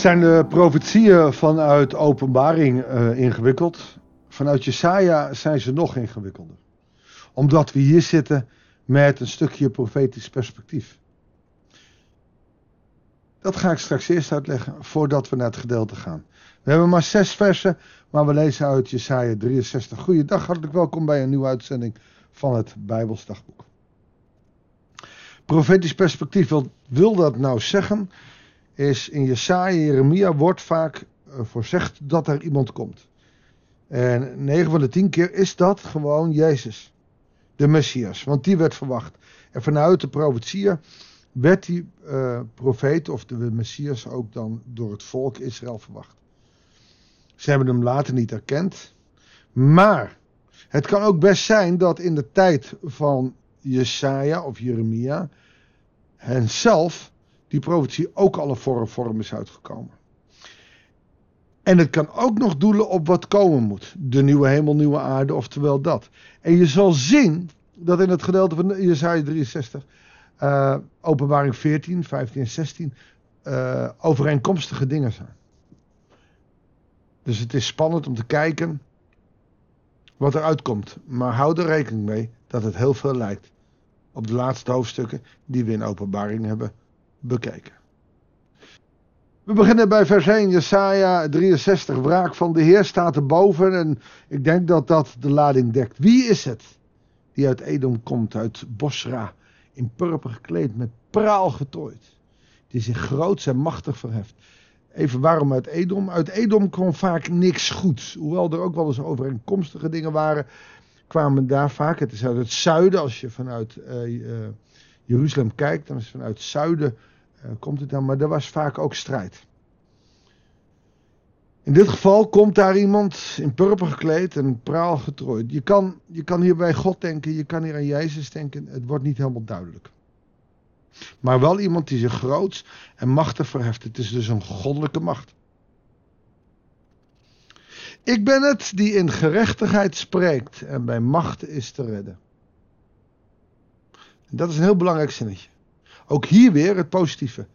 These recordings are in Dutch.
Zijn de profetieën vanuit openbaring uh, ingewikkeld? Vanuit Jesaja zijn ze nog ingewikkelder. Omdat we hier zitten met een stukje profetisch perspectief. Dat ga ik straks eerst uitleggen voordat we naar het gedeelte gaan. We hebben maar zes versen, maar we lezen uit Jesaja 63. Goeiedag, hartelijk welkom bij een nieuwe uitzending van het Bijbelsdagboek. Profetisch perspectief, wat wil dat nou zeggen? Is in Jesaja, Jeremia wordt vaak eh, voorzegd dat er iemand komt. En 9 van de 10 keer is dat gewoon Jezus, de Messias, want die werd verwacht. En vanuit de profetieën werd die uh, profeet of de Messias ook dan door het volk Israël verwacht. Ze hebben hem later niet erkend. Maar het kan ook best zijn dat in de tijd van Jesaja of Jeremia hen zelf die profetie ook al een vorm, is uitgekomen. En het kan ook nog doelen op wat komen moet. De nieuwe hemel, nieuwe aarde, oftewel dat. En je zal zien dat in het gedeelte van Jesaja 63, uh, openbaring 14, 15 en 16, uh, overeenkomstige dingen zijn. Dus het is spannend om te kijken wat er uitkomt. Maar hou er rekening mee dat het heel veel lijkt op de laatste hoofdstukken die we in openbaring hebben bekeken. We beginnen bij vers 1, Jesaja 63. Wraak van de Heer staat erboven en ik denk dat dat de lading dekt. Wie is het die uit Edom komt, uit Bosra, in purper gekleed, met praal getooid, die zich groot en machtig verheft? Even waarom uit Edom? Uit Edom kwam vaak niks goeds. Hoewel er ook wel eens overeenkomstige dingen waren, kwamen daar vaak. Het is uit het zuiden, als je vanuit uh, Jeruzalem kijkt, dan is vanuit zuiden uh, komt het dan. Maar er was vaak ook strijd. In dit geval komt daar iemand in purper gekleed en praal getrooid. Je kan, je kan hier bij God denken, je kan hier aan Jezus denken. Het wordt niet helemaal duidelijk. Maar wel iemand die zich groots en machtig verheft. Het is dus een goddelijke macht. Ik ben het die in gerechtigheid spreekt en bij macht is te redden. Dat is een heel belangrijk zinnetje. Ook hier weer het positieve.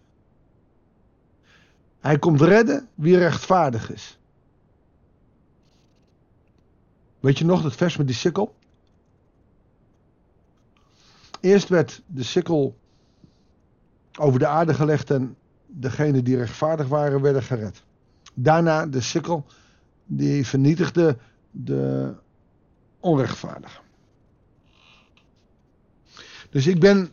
Hij komt redden wie rechtvaardig is. Weet je nog dat vers met die sikkel? Eerst werd de sikkel over de aarde gelegd en degenen die rechtvaardig waren werden gered. Daarna de sikkel die vernietigde de onrechtvaardigen. Dus ik ben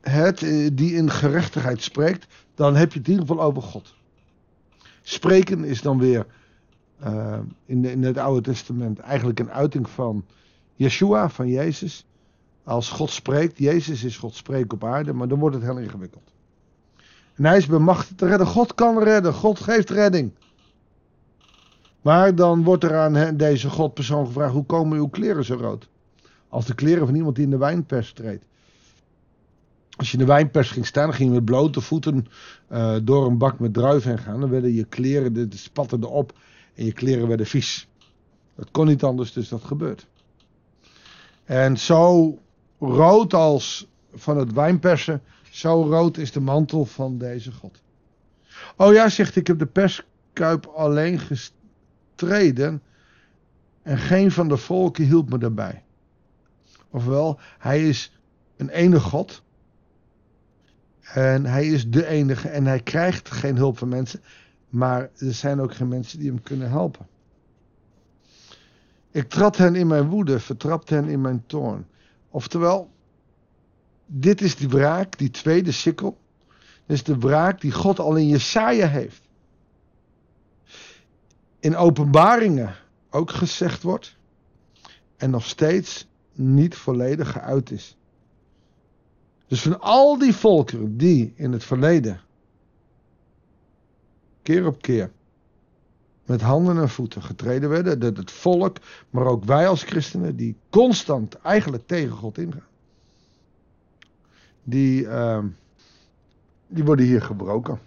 het eh, die in gerechtigheid spreekt, dan heb je het in ieder geval over God. Spreken is dan weer uh, in, in het Oude Testament eigenlijk een uiting van Yeshua, van Jezus. Als God spreekt, Jezus is God spreekt op aarde, maar dan wordt het heel ingewikkeld. En hij is bemachtigd te redden. God kan redden, God geeft redding. Maar dan wordt er aan deze Godpersoon gevraagd: hoe komen uw kleren zo rood? Als de kleren van iemand die in de wijnpers treedt. Als je in de wijnpers ging staan, ging je met blote voeten uh, door een bak met druiven gaan. Dan werden je kleren, de, de spatten erop en je kleren werden vies. Dat kon niet anders, dus dat gebeurt. En zo rood als van het wijnpersen, zo rood is de mantel van deze God. Oh ja, zegt ik heb de perskuip alleen gestreden en geen van de volken hielp me daarbij. Ofwel, hij is een enige God. En hij is de enige en hij krijgt geen hulp van mensen. Maar er zijn ook geen mensen die hem kunnen helpen. Ik trad hen in mijn woede, vertrapte hen in mijn toorn. Oftewel, dit is die wraak, die tweede sikkel. Dit is de wraak die God al in Jesaja heeft. In openbaringen ook gezegd wordt. En nog steeds niet volledig geuit is. Dus van al die volkeren die in het verleden keer op keer met handen en voeten getreden werden, dat het volk, maar ook wij als christenen, die constant eigenlijk tegen God ingaan, die, uh, die worden hier gebroken.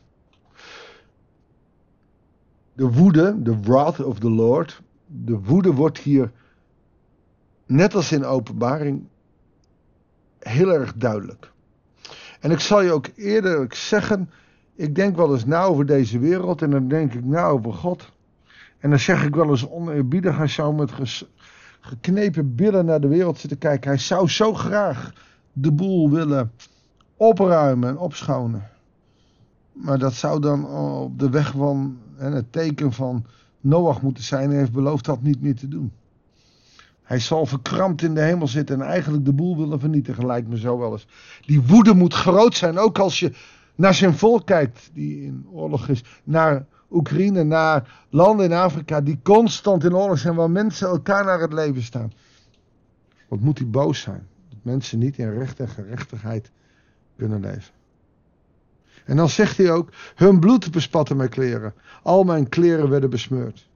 De woede, de wrath of the Lord, de woede wordt hier, net als in openbaring, heel erg duidelijk. En ik zal je ook eerder zeggen, Ik denk wel eens na over deze wereld en dan denk ik na over God. En dan zeg ik wel eens oneerbiedig, hij zou met geknepen billen naar de wereld zitten kijken. Hij zou zo graag de boel willen opruimen en opschonen. Maar dat zou dan op de weg van het teken van Noach moeten zijn. Hij heeft beloofd dat niet meer te doen. Hij zal verkrampt in de hemel zitten en eigenlijk de boel willen vernietigen, lijkt me zo wel eens. Die woede moet groot zijn, ook als je naar zijn volk kijkt, die in oorlog is. Naar Oekraïne, naar landen in Afrika die constant in oorlog zijn, waar mensen elkaar naar het leven staan. Wat moet hij boos zijn? Dat mensen niet in recht en gerechtigheid kunnen leven. En dan zegt hij ook: Hun bloed bespatte mijn kleren. Al mijn kleren werden besmeurd.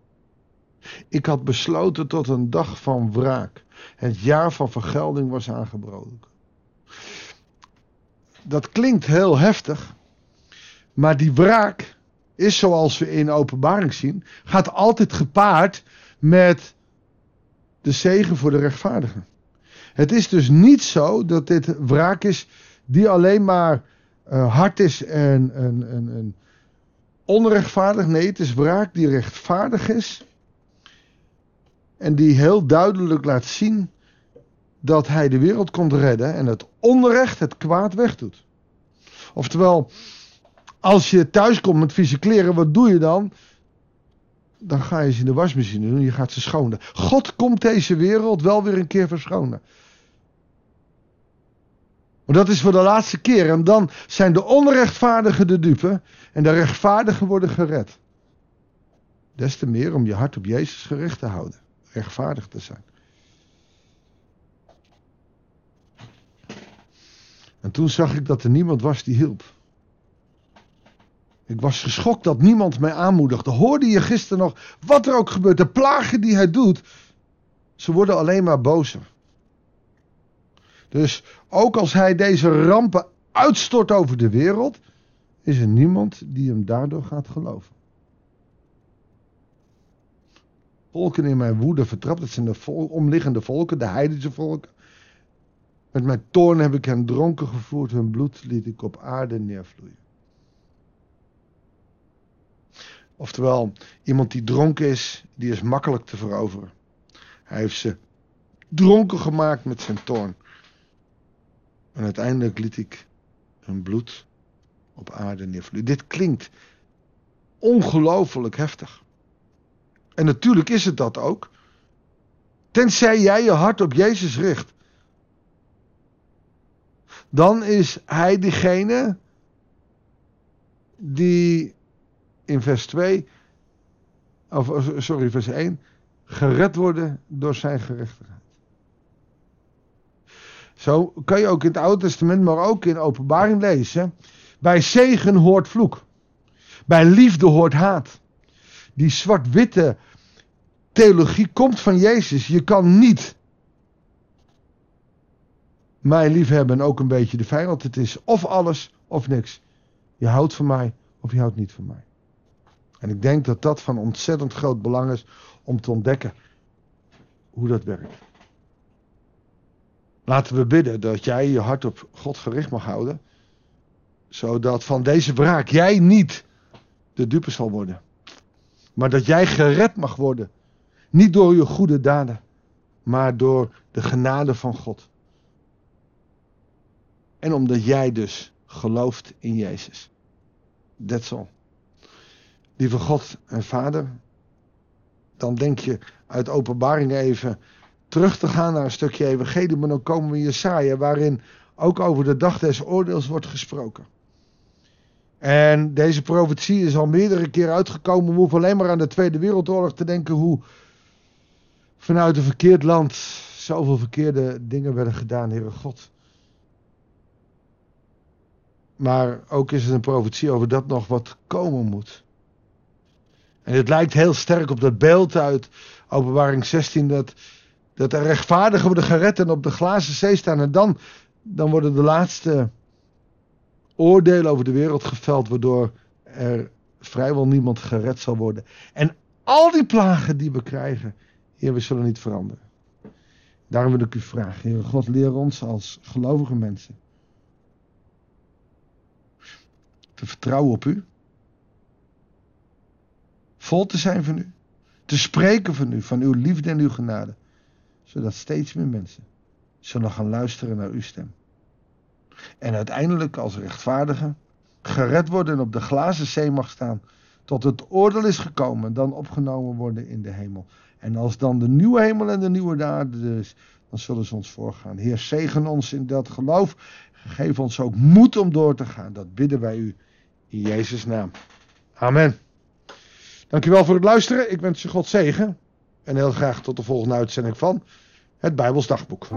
Ik had besloten tot een dag van wraak. Het jaar van vergelding was aangebroken. Dat klinkt heel heftig. Maar die wraak is zoals we in openbaring zien, gaat altijd gepaard met de zegen voor de rechtvaardigen. Het is dus niet zo dat dit wraak is die alleen maar uh, hard is en, en, en, en onrechtvaardig. Nee, het is wraak die rechtvaardig is. En die heel duidelijk laat zien dat hij de wereld komt redden en het onrecht, het kwaad wegdoet. Oftewel, als je thuis komt met vieze kleren, wat doe je dan? Dan ga je ze in de wasmachine doen, je gaat ze schonen. God komt deze wereld wel weer een keer verschonen. Maar dat is voor de laatste keer. En dan zijn de onrechtvaardigen de dupe. En de rechtvaardigen worden gered. Des te meer om je hart op Jezus gericht te houden. Rechtvaardig te zijn. En toen zag ik dat er niemand was die hielp. Ik was geschokt dat niemand mij aanmoedigde. Hoorde je gisteren nog wat er ook gebeurt? De plagen die hij doet. Ze worden alleen maar bozer. Dus ook als hij deze rampen uitstort over de wereld, is er niemand die hem daardoor gaat geloven. Volken in mijn woede vertrapt, dat zijn de vol omliggende volken, de heidense volken. Met mijn toorn heb ik hen dronken gevoerd, hun bloed liet ik op aarde neervloeien. Oftewel, iemand die dronken is, die is makkelijk te veroveren. Hij heeft ze dronken gemaakt met zijn toorn. En uiteindelijk liet ik hun bloed op aarde neervloeien. Dit klinkt ongelooflijk heftig. En natuurlijk is het dat ook. Tenzij jij je hart op Jezus richt. Dan is hij degene die in vers 2, of sorry, vers 1, gered worden door zijn gerechtigheid. Zo kan je ook in het Oude Testament, maar ook in Openbaring lezen. Bij zegen hoort vloek. Bij liefde hoort haat. Die zwart-witte theologie komt van Jezus. Je kan niet mij liefhebben en ook een beetje de vijand. Het is of alles of niks. Je houdt van mij of je houdt niet van mij. En ik denk dat dat van ontzettend groot belang is om te ontdekken hoe dat werkt. Laten we bidden dat jij je hart op God gericht mag houden. Zodat van deze wraak jij niet de dupe zal worden. Maar dat jij gered mag worden. Niet door je goede daden. Maar door de genade van God. En omdat jij dus gelooft in Jezus. That's all. Lieve God en Vader. Dan denk je uit openbaring even terug te gaan naar een stukje evangelie, maar dan komen we in Jesaja, waarin ook over de dag des oordeels wordt gesproken. En deze profetie is al meerdere keer uitgekomen. We hoeven alleen maar aan de Tweede Wereldoorlog te denken hoe vanuit een verkeerd land zoveel verkeerde dingen werden gedaan, Heere God. Maar ook is het een profetie over dat nog wat komen moet. En het lijkt heel sterk op dat beeld uit Openbaring 16 dat dat de rechtvaardigen worden gered en op de glazen zee staan. En dan, dan worden de laatste oordelen over de wereld geveld, waardoor er vrijwel niemand gered zal worden. En al die plagen die we krijgen, Heer, we zullen niet veranderen. Daarom wil ik u vragen, Heer God, leer ons als gelovige mensen te vertrouwen op u. Vol te zijn van u. Te spreken van u, van uw liefde en uw genade. Zodat steeds meer mensen zullen gaan luisteren naar uw stem. En uiteindelijk als rechtvaardige gered worden en op de glazen zee mag staan. Tot het oordeel is gekomen en dan opgenomen worden in de hemel. En als dan de nieuwe hemel en de nieuwe aarde is, dan zullen ze ons voorgaan. Heer, zegen ons in dat geloof. Geef ons ook moed om door te gaan. Dat bidden wij u in Jezus' naam. Amen. Dankjewel voor het luisteren. Ik wens je God zegen. En heel graag tot de volgende uitzending van het Bijbels Dagboek.